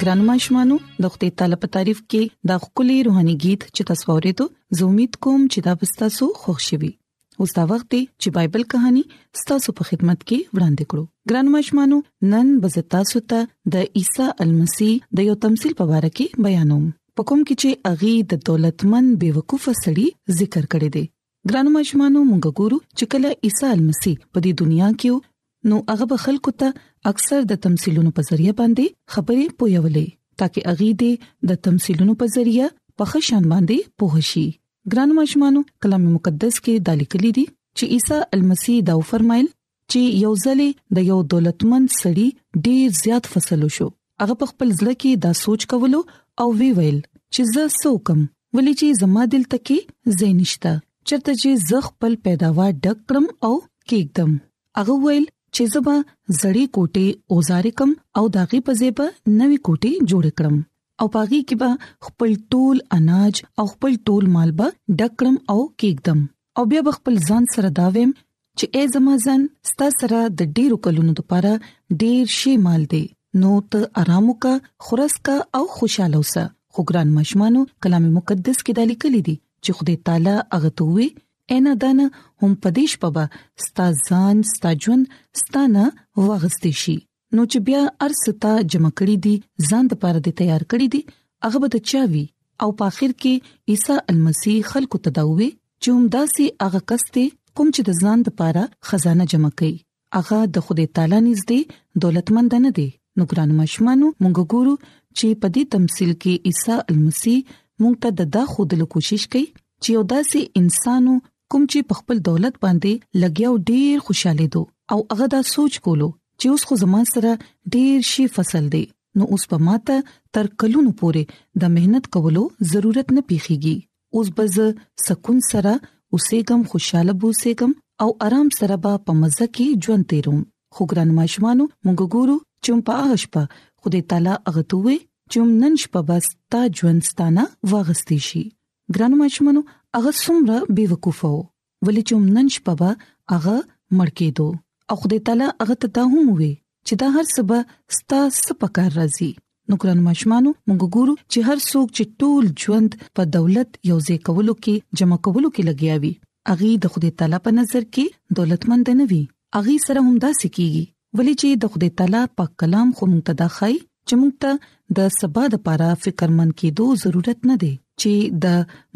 ګران ماشومانو د خپل تعالی په تعریف کې دا خولي روحاني गीत چې تاسو ورته زومیت کوم چې دا به تاسو خوښ شي اوس دا وخت دی چې بایبل کہانی ستاسو په خدمت کې وړاندې کړو ګران مشمانو نن بزتا سوته د عیسی المسی د یو تمثيل په اړه کې بیانوم پکم کې چې اغي د دولتمن بیوقوف سړي ذکر کړی دی ګرانو ماشومانو مونږ ګورو چې کله عیسی مسیح په دې دنیا کې نو هغه به خلکو ته اکثر د تمثيلونو په ذریعہ باندې خبرې پویولې ترڅو اغي دې د تمثيلونو په ذریعہ په خشان باندې پوه شي ګرانو ماشومانو کلام مقدس کې دالیکلي دي چې عیسی المسی دا فرمایل چې یو ځلې د یو دولتمن سړي ډیر زیات فصل وشو هغه په خپل ځل کې دا سوچ کولو او وی ویل چې زه سوکم ولې چې زما دل تکي زینشتہ چرته چې زه خپل پیداوار ډک کړم او کېږدم هغه ویل چې زبا زړې کوټې اوزارې کم او داغي په زیبه نوې کوټې جوړ کړم او پاغي کې به خپل ټول اناج او خپل ټول مال به ډکړم او کېږدم او بیا به خپل ځان سره دا ویم چې ای زما ځان ستا سره د ډیرو کلونو لپاره ډیر شی مال دی نو ته آرام وکا خورسکا او خوشاله اوسه خو ګران مشمانو کلام مقدس کې دالي کلی دي چې خدای تعالی هغه ته وي اینا دانه هم پدیش پبا ستا ځان ستا ژوند ستانه وغستې شي نو چې بیا ارستا جمع کړی دي ځان د پاره دي تیار کړی دي هغه به چا وی او په اخر کې عیسی المسی خلکو ته داوي چې هم داسي هغه کس ته کوم چې د ځان د پاره خزانه جمع کړي هغه د خدای تعالی نږدې دولتمند نه دی نو ګران مشمانو مونږ ګورو چې په دې تمثيل کې عیسی المسی مونږ ته د دا خودلو کوشش کوي چې یو داسې انسانو کوم چې په خپل دولت باندې لګیاو ډیر خوشاله دو او هغه دا سوچ کولو چې اوس خو زما سره ډیر شي فصل دی نو اوس په ماته تر کلونو پورې د مهنت کولو ضرورت نه پیخيږي اوس بز سکون سره اوسېګم خوشاله بوسېګم او آرام سره به په مزه کې ژوند تیروم خو ګران ماشومانو موږ ګورو چې په هغه شپه خدای تعالی هغه توې چې نن شپه بس تا ژوند ستانه واغستې شي ګرانو ماشومانو هغه څومره بے وقوفه وو ولې چې نن شپه به هغه مړ کېدو او خدای تعالی هغه ته دا هم وی چې دا هر څه به ستا سپکار راځي نو ګران ماشومانو موږ ګورو چې هر څوک چې ټول ژوند په دولت یو ځای کولو کې جمع کولو کې لګیا وي اغي د خدای تعالی په نظر کې دولتمند نه وي اغي سره هم داسې کیږي ولې چې د خدای تعالی په کلام خو مونږ ته دا خای چې مونږ ته د سبا د پاره فکرمن کېدو ضرورت نه دی چې د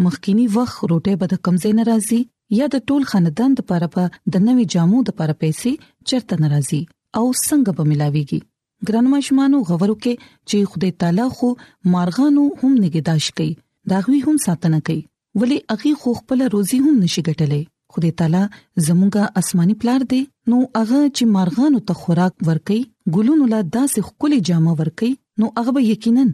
مخکینی وخت روټه به د کمزې ناراضي یا د ټول خاندان د پاره په د نوي جامو د پاره پیسې چرته ناراضي او څنګه به ملاويږي ګران ماشومانو غوړو کې چې خدای تعالی خو مارغانو هم نگهداش کوي دا غوي هم ساتنه کوي ولی اغي خو خپل روزي هم نشي ګټلې خدای تعالی زموږه آسماني پلار دی نو هغه چې مارغانو ته خوراک ورکي ګلونو لا داسې خولي جامه ورکي نو هغه به یقینا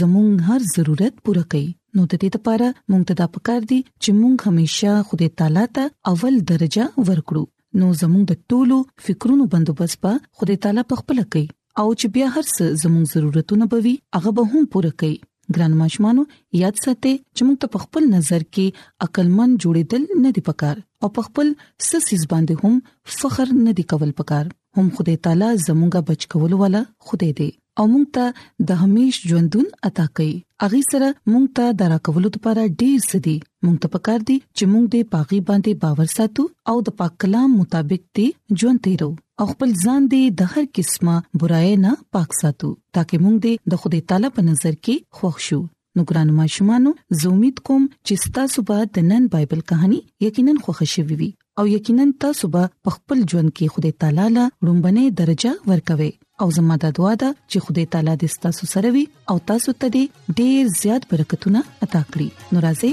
زموږ هر ضرورت پوره کوي نو د دې لپاره موږ ته دا پکار دي چې موږ همیشه خدای تعالی ته اول درجه ورکړو نو زموږ د ټولو فکرونو بندوبست به خدای تعالی په خپل کوي او چې بیا هر څه زموږ ضرورتونه به وي هغه به هم پوره کوي ګران ماشومانو یاد ساتئ چې موږ ته په خپل نظر کې عقلمن جوړېدل نه دی پکار او په خپل سسیز باندې هم فخر نه دی کول پکار هم خدای تعالی زموږه بچ کول والا خدای دی او موږ ته د همیش ژوندون عطا کوي اغه سره موږ ته درا کولو لپاره ډیر سدي موږ ته پکار دي چې موږ دې پاغي باندې باور ساتو او د پاک کلام مطابق دې ژوند تیرو او خپل ځان دې د هر قسمه برای نه پاک ساتو ترڅو موږ دې د خدای تعالی په نظر کې خوښ شو نو ګران ماشومانو زه امید کوم چې تاسو به د نن بایبل کہانی یقینا خوښ شوي وي او یقینا تاسو به په خپل ژوند کې خدای تعالی له رومبنه درجه ورکوي او زما د دعا ده چې خدای تعالی دې تاسو سره وي او تاسو ته دې ډېر زیات برکتونه عطا کړي نو راځي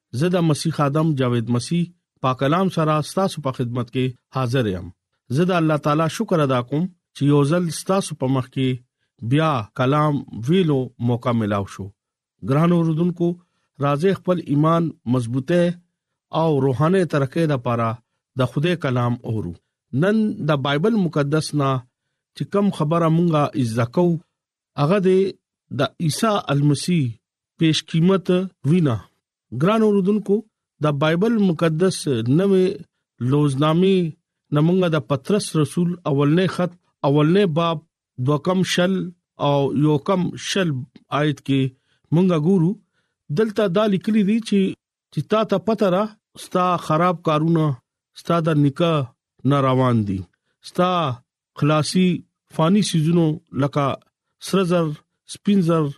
زه د مسیح خادم جاوید مسیح پاک کلام سره ستاسو په خدمت کې حاضر یم زه د الله تعالی شکر ادا کوم چې یو ځل ستاسو په مخ کې بیا کلام ویلو موقع ملاو شو ګران اوردونکو راځي خپل ایمان مضبوطه او روحاني ترقه د پاره د خوده کلام اورو نن د بایبل مقدس نا چې کم خبره مونږه عزت کو هغه دی د عیسی المسی پیش قیمت وینا ګران اوردونکو د بایبل مقدس نوې لوزنامي نمنګ د پترس رسول اولنې خط اولنې باب دوکم شل او یو کم شل آیت کې مونږه ګورو دلته دا لیکلي دي چې چې تا ته پته را ستا خراب کارونه ستا د نکاح نه روان دي ستا خلاصي فاني سيزونو لکه سره زر سپین زر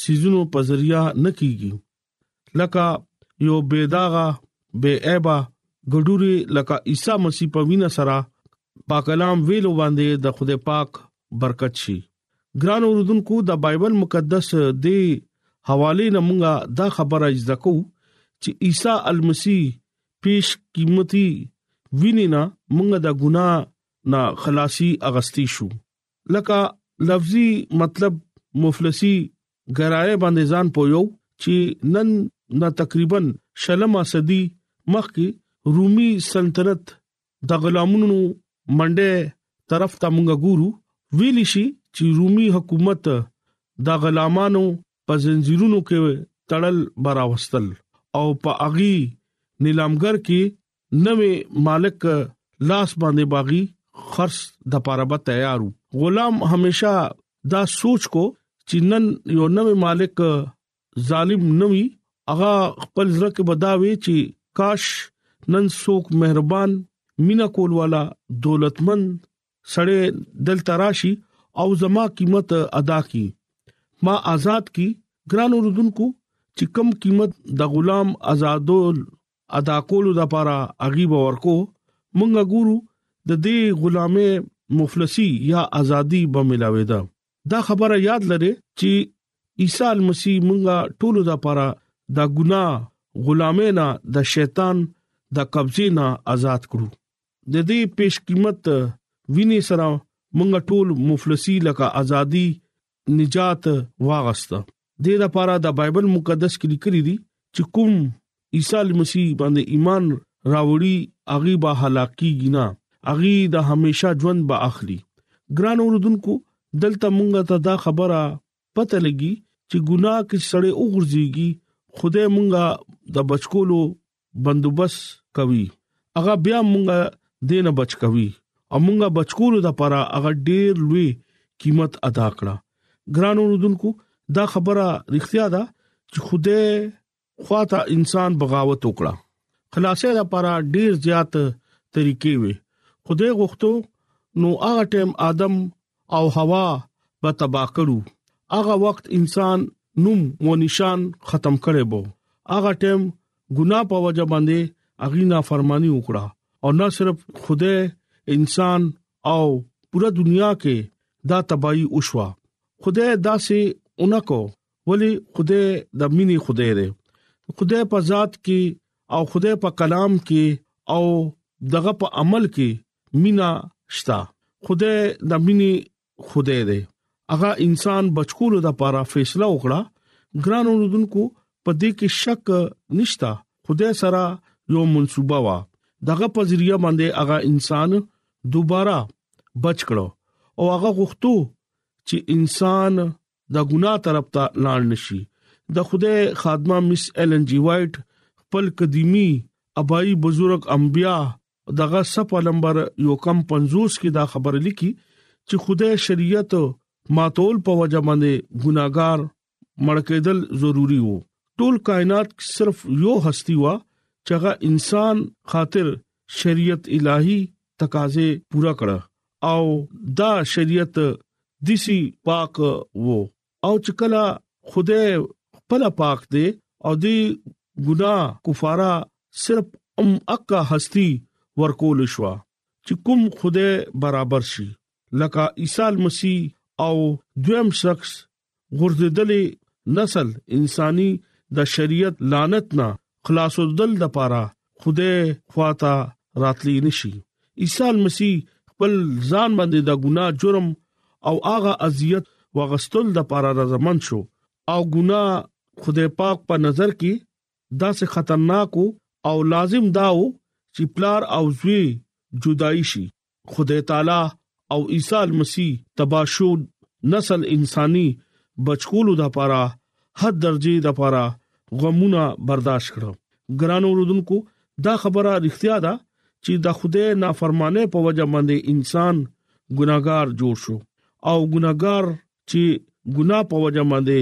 سيزونو په ذریعہ نه کیږي لکه یو بے داغه بے عیبه ګډوري لکه عیسی مسیح په وینا سره پاک کلام ویلو باندې د خدای پاک برکت شي ګران اوردونکو د بایبل مقدس دی حواله نه مونږه دا خبره زده کو چې عیسی المسی پیش قیمتي وینینا مونږه د ګناه نه خلاصي اغستی شو لکه لفظي مطلب مفلسي ګرای باندې ځان پویو چې نن نه تقریبا شلمه صدي مخکې رومي سلطنت د غلامونو منډه طرف ته مونږ ګورو ویل شي چې رومي حکومت د غلامانو په زنجیرونو کې تړل براوستل او په اغي نیلامګر کې نوې مالک لاس باندې باغی خرص د پاره به تیارو غلام همیشه دا سوچ کو چې نن یو نوې مالک ظالم نوي هغه خپل زړه کې بداوي چې کاش نن څوک مهربان مینا کول والا دولتمن سړی دل تراشي او زما قیمت ادا کی ما آزاد کی ګران اوردونکو چې کم قیمت د غلام آزادول ادا کولو د لپاره اغي به ورکو مونږ ګورو د دې غلامه مفلسی یا ازادي به ملاوي ده دا خبره یاد لره چې عیسی مسیح مونږه ټولو د لپاره د ګناه غلامه نه د شیطان د قبضې نه آزاد کړو د دې پیش قیمت ویني سره مونږه ټول مفلسی لکه ازادي نجات واغسته د دې لپاره د بایبل مقدس کې لیکلي دي چې کوم عیسی مسیح باندې ایمان راوړي اغي به هلاکی نه اغي د همیشا ژوند به اخلي ګران اوردونکو دلته مونږ ته دا خبره پته لګي چې ګناه کې سړې اوغورځيږي خدای مونږه د بچکولو بندوبس کوي هغه بیا موږ دینه بچ کوي او موږ بچکول د لپاره هغه ډیر لوی قیمت ادا کړه ګران اوردونکو دا خبره رښتیا ده چې خوده خواته انسان بغاوت وکړه خلاصې لپاره ډیر زیات طریقې وي خوده غوښتو نو هغه ټیم ادم او هوا به تبا کړو هغه وخت انسان نوم و نشان ختم کړي بو هغه ټیم ګنا په وجه باندې اغینا فرمانی وکړه او نه صرف خوده انسان او پوره دنیا کې دا تباہي وشوا خوده داسې اونکو ولی خوده د مینې خوده ره خوده په ذات کې او خوده په کلام کې او دغه په عمل کې مینا شتا خدای د مینې خدای دی هغه انسان بچکول د لپاره فیصله وکړه ګران اوردونکو په دې کې شک نشتا خدای سره یو منصوبه وا دغه په ذریعہ باندې هغه انسان دوباره بچ کړو او هغه غوښتو چې انسان د ګناه طرف ته لاړ نشي د خدای خادمه مس ایلن جی وایټ خپل قديمي ابای بزرګ انبیا په دغه صفه نمبر یو کم 50 کې دا خبر لیکي چې خدای شریعت ماتول په وجه باندې ګناګار مړکېدل ضروری وو ټول کائنات صرف یو هستی وا چې هغه انسان خاطر شریعت الهي تقاضې پورا کړه او دا شریعت دیسی پاک وو او چې کله خدای خپل پاک دی او دی ګناه کفاره صرف ام اکا هستی ورکول شو چې کوم خدای برابر شي لکه عیسی مسیح او دویم شخص غرزدلې نسل انساني د شریعت لعنت نه خلاصو دل د پاره خوده خواته راتلی نشي عیسی مسیح خپل ځان باندې د ګناه جرم او هغه اذیت وغستل د پاره رضامن شو او ګناه خدای پاک په نظر کې داسې خطرناک او لازم داو چې پلار او زوی جدای شي خدای تعالی او عیسی مسیح تباشو نسل انساني بچکولو د لپاره حد درجه د لپاره غمونه برداشت کړو ګران اوردونکو دا خبره اړتیا ده چې د خوده نافرمانه په وجه باندې انسان ګناګار جوړ شو او ګناګار چې ګنا په وجه باندې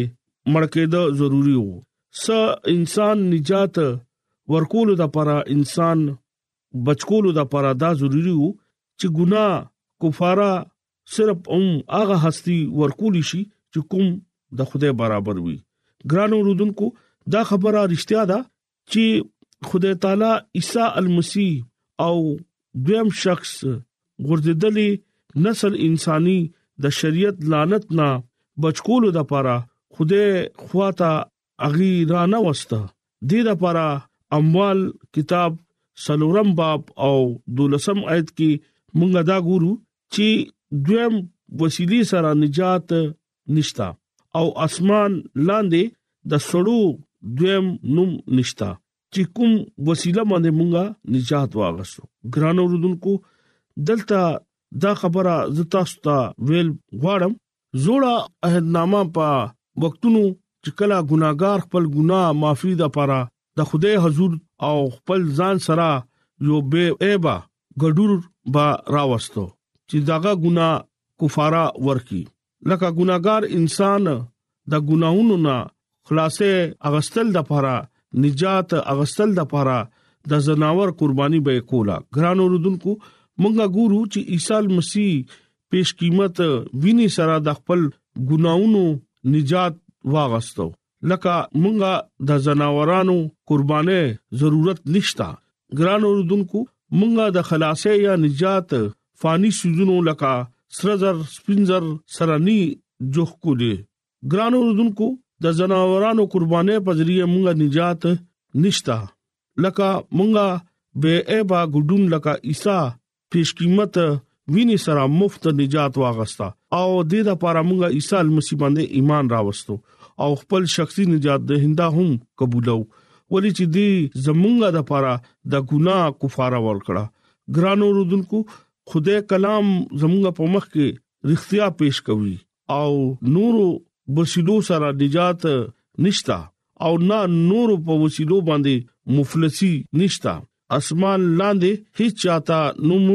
مړکېده ضروری وو س انسان نجات ورکول د لپاره انسان بچکولو د پاره دا ضروری وو چې ګناه کفاره صرف هم هغه هستی ورکول شي چې کوم د خدای برابر وي ګران اوردونکو دا خبره رښتیا ده چې خدای تعالی عیسی المسی او دویم شخص ګرځیدلې نسل انساني د شریعت لعنت نه بچکولو د پاره خوده خواته اغي رانه وسته دې لپاره اموال کتاب سلورم باب او دولسم آیت کې مونږ دا ګورو چې دویم وسیلې سره نجات نشتا او اسمان لاندې د سړو دویم نوم نشتا چې کوم وسیله باندې مونږه نجات واغسو ګران اوردونکو دلته دا خبره زتا ستا ویل غواړم زوړه عهدنامه په وختونو چې کله ګناګار خپل ګناه معافي د پاره د خدای حضور او خپل ځان سره یو به ایبا ګډور با راوستو چې داغه ګناه کفاره ورکي لکه ګناګار انسان د ګناونو نه خلاصې اغستل د پاره نجات اغستل د پاره د زناور قرباني به کولا ګران اوردونکو مونږه ګورو چې عیسی مسیح پیش قیمت ویني سره د خپل ګناونو نجات واغستو لکه مونږه د زناورانو قربانه ضرورت نشتا ګران اوردونکو مونږه د خلاصې یا نجات فانی سيزونو لکه سرزر سپینزر سرانی جوخ کو دي ګران اوردونکو د جناورانو قربانې په ذریعہ مونږه نجات نشتا لکه مونږه به ایبا ګډون لکه عیسی پیش قیمت ویني سره مفت نجات واغستا او د دې لپاره مونږه عیسی مسیح باندې ایمان راوستو او خپل شخصي نجات د هنده هم قبولو ولې چې دی زمونږه د لپاره د ګناه کفاره ورکړه ګران اوردونکو خدای کلام زمونږه په مخ کې رښتیا پیش کوي او نورو وسیلو سره نجات نشته او نه نورو په وسیلو باندې مفلسی نشته اسمان لاندې هیڅ چاته نوم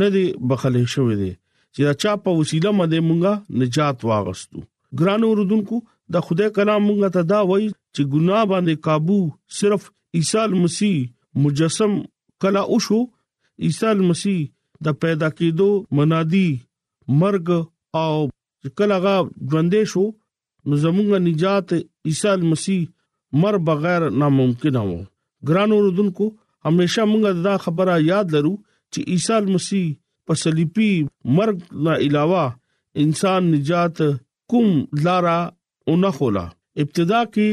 نه دی بخلې شوې دي چې دا چا په وسیله باندې مونږه نجات واغستو ګران اوردونکو د خدای کلام مونږه ته دا وایي چې ګناه باندې काबू صرف عیسی مسیح مجسم کلا او شو عیسی مسیح د پیدا کېدو منادي مرګ او کله هغه ژوندې شو نو زموږ نجات عیسی مسیح مر بغیر ناممکن و ګران اوردونکو همیشه موږ دا خبره یاد لرو چې عیسی مسیح په صلیبي مرګ نه علاوه انسان نجات کوم لارا اونه خولا ابتدا کې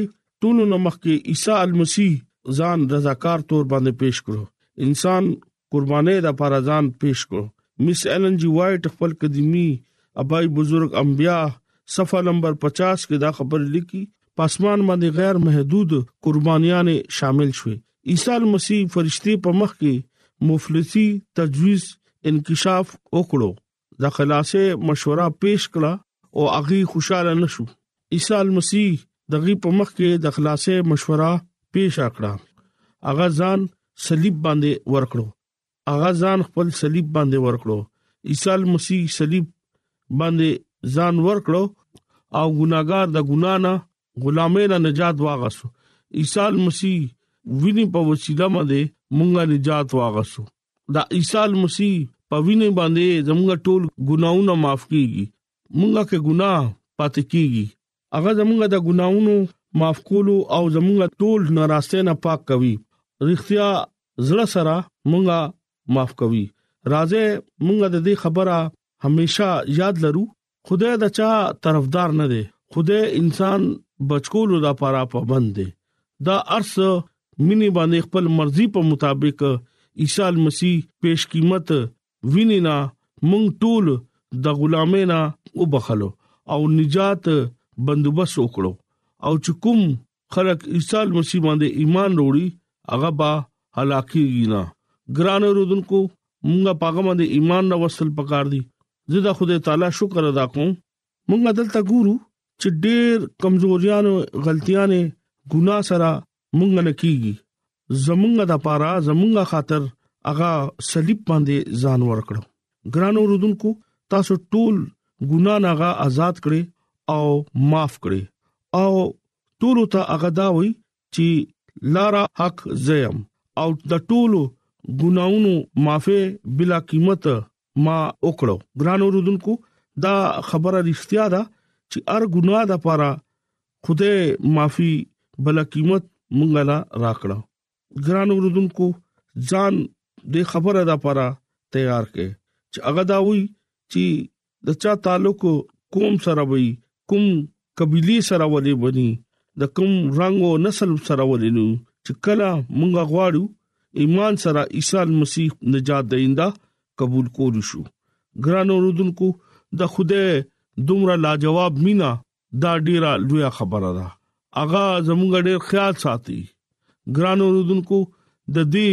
ټولو نمخ کې عیسی المسیح ځان رضاکار تور باندې پیش کړو انسان قربانې د لپاره ځان پیش کړو مس ایلن جی وایټ خپل قدیمی ابای بزرګ انبیا صفه نمبر 50 کې دا خبر لیکي پاسمان باندې غیر محدود قربانیاں شامل شوي عیسی مسیح فرشتي په مخ کې مفلسی تجویز انکشاف وکړو د خلاصې مشوره پیش کړه او هغه خوشاله نشو عیسی مسیح دغه په مخ کې د خلاصې مشوره پیش کړه هغه ځان صلیب باندې ورکړو هغه ځان خپل صلیب باندې ورکړو عیسی مسیح صلیب باندې ځان ورکړو او ګناګار د ګنا نه غلامه نه نجات واغسو عیسی مسیح ویني په وسیله باندې مونږه نجات واغسو د عیسی مسیح په وینې باندې زموږ ټول ګناونه معاف کیږي موږ کې ګناه پاتې کیږي هغه زموږ د ګناونو معاف کولو او زموږ ټول ناراسته نه پاک کوي رښتیا زړه سره موږ معاف کوي راځه موږ د دې خبره همیشا یاد لرو خدای د چا طرفدار نه دی خدای انسان بچکولو د لپاره پابند دی دا ارس مینه باندې خپل مرزي په مطابق عیسی مسیح پیش قیمت ویني نه مونږ ټول د غلامه نه وبخلو او نجات بندوبس وکړو او چې کوم خلک عیسی مسیح باندې ایمان وروړي هغه با هلاکی نه ګران رودونکو مونږه پاګه باندې ایمان نه وصل پکار دي زه د خدای تعالی شکر ادا کوم مونږه دلته ګورو چې ډېر کمزوریانو غلطیانه ګنا سره مونږ نه کیږي زمونږه د پاره زمونږه خاطر هغه صلیب باندې ځان ورکړو ګران اوردونکو تاسو ټول ګنا نه هغه آزاد کړي او معاف کړي او ټول ته هغه دا وي چې لارا حق زیم او د ټولو ګناونو معافه بلا قیمت ما وکړو ګران اوردونکو دا خبره رښتیا ده چې ار ګناه د پاره خوده معافي بل قیمت مونږ لا راکړه ګران اوردونکو ځان د خبره د پاره تیار کړي چې هغه دا وي چې د چا تعلق کوم سره وي کوم قبيلي سره ولې بني د کوم رنگ او نسل سره ولې نو چې کله مونږه غواړو ایمان سره عیسی مسیح نجات دیندا قبول کول شو ګران اوردونکو د خوده دومره لاجواب مینا دا ډیره لوی خبره ده اغا زموږ ډیر خیال ساتي ګران اوردونکو د دې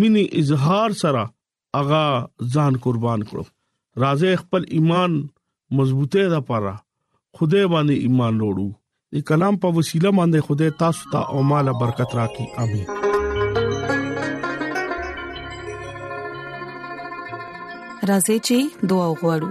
مینی اظهار سره هغه ځان قربان کړو راځي خپل ایمان مضبوطه ده پاره خدای باندې ایمان وروړو د کلام په وسیله باندې خدای تاسو ته او مال برکت راکړي امين راځي چې دعا وغوړو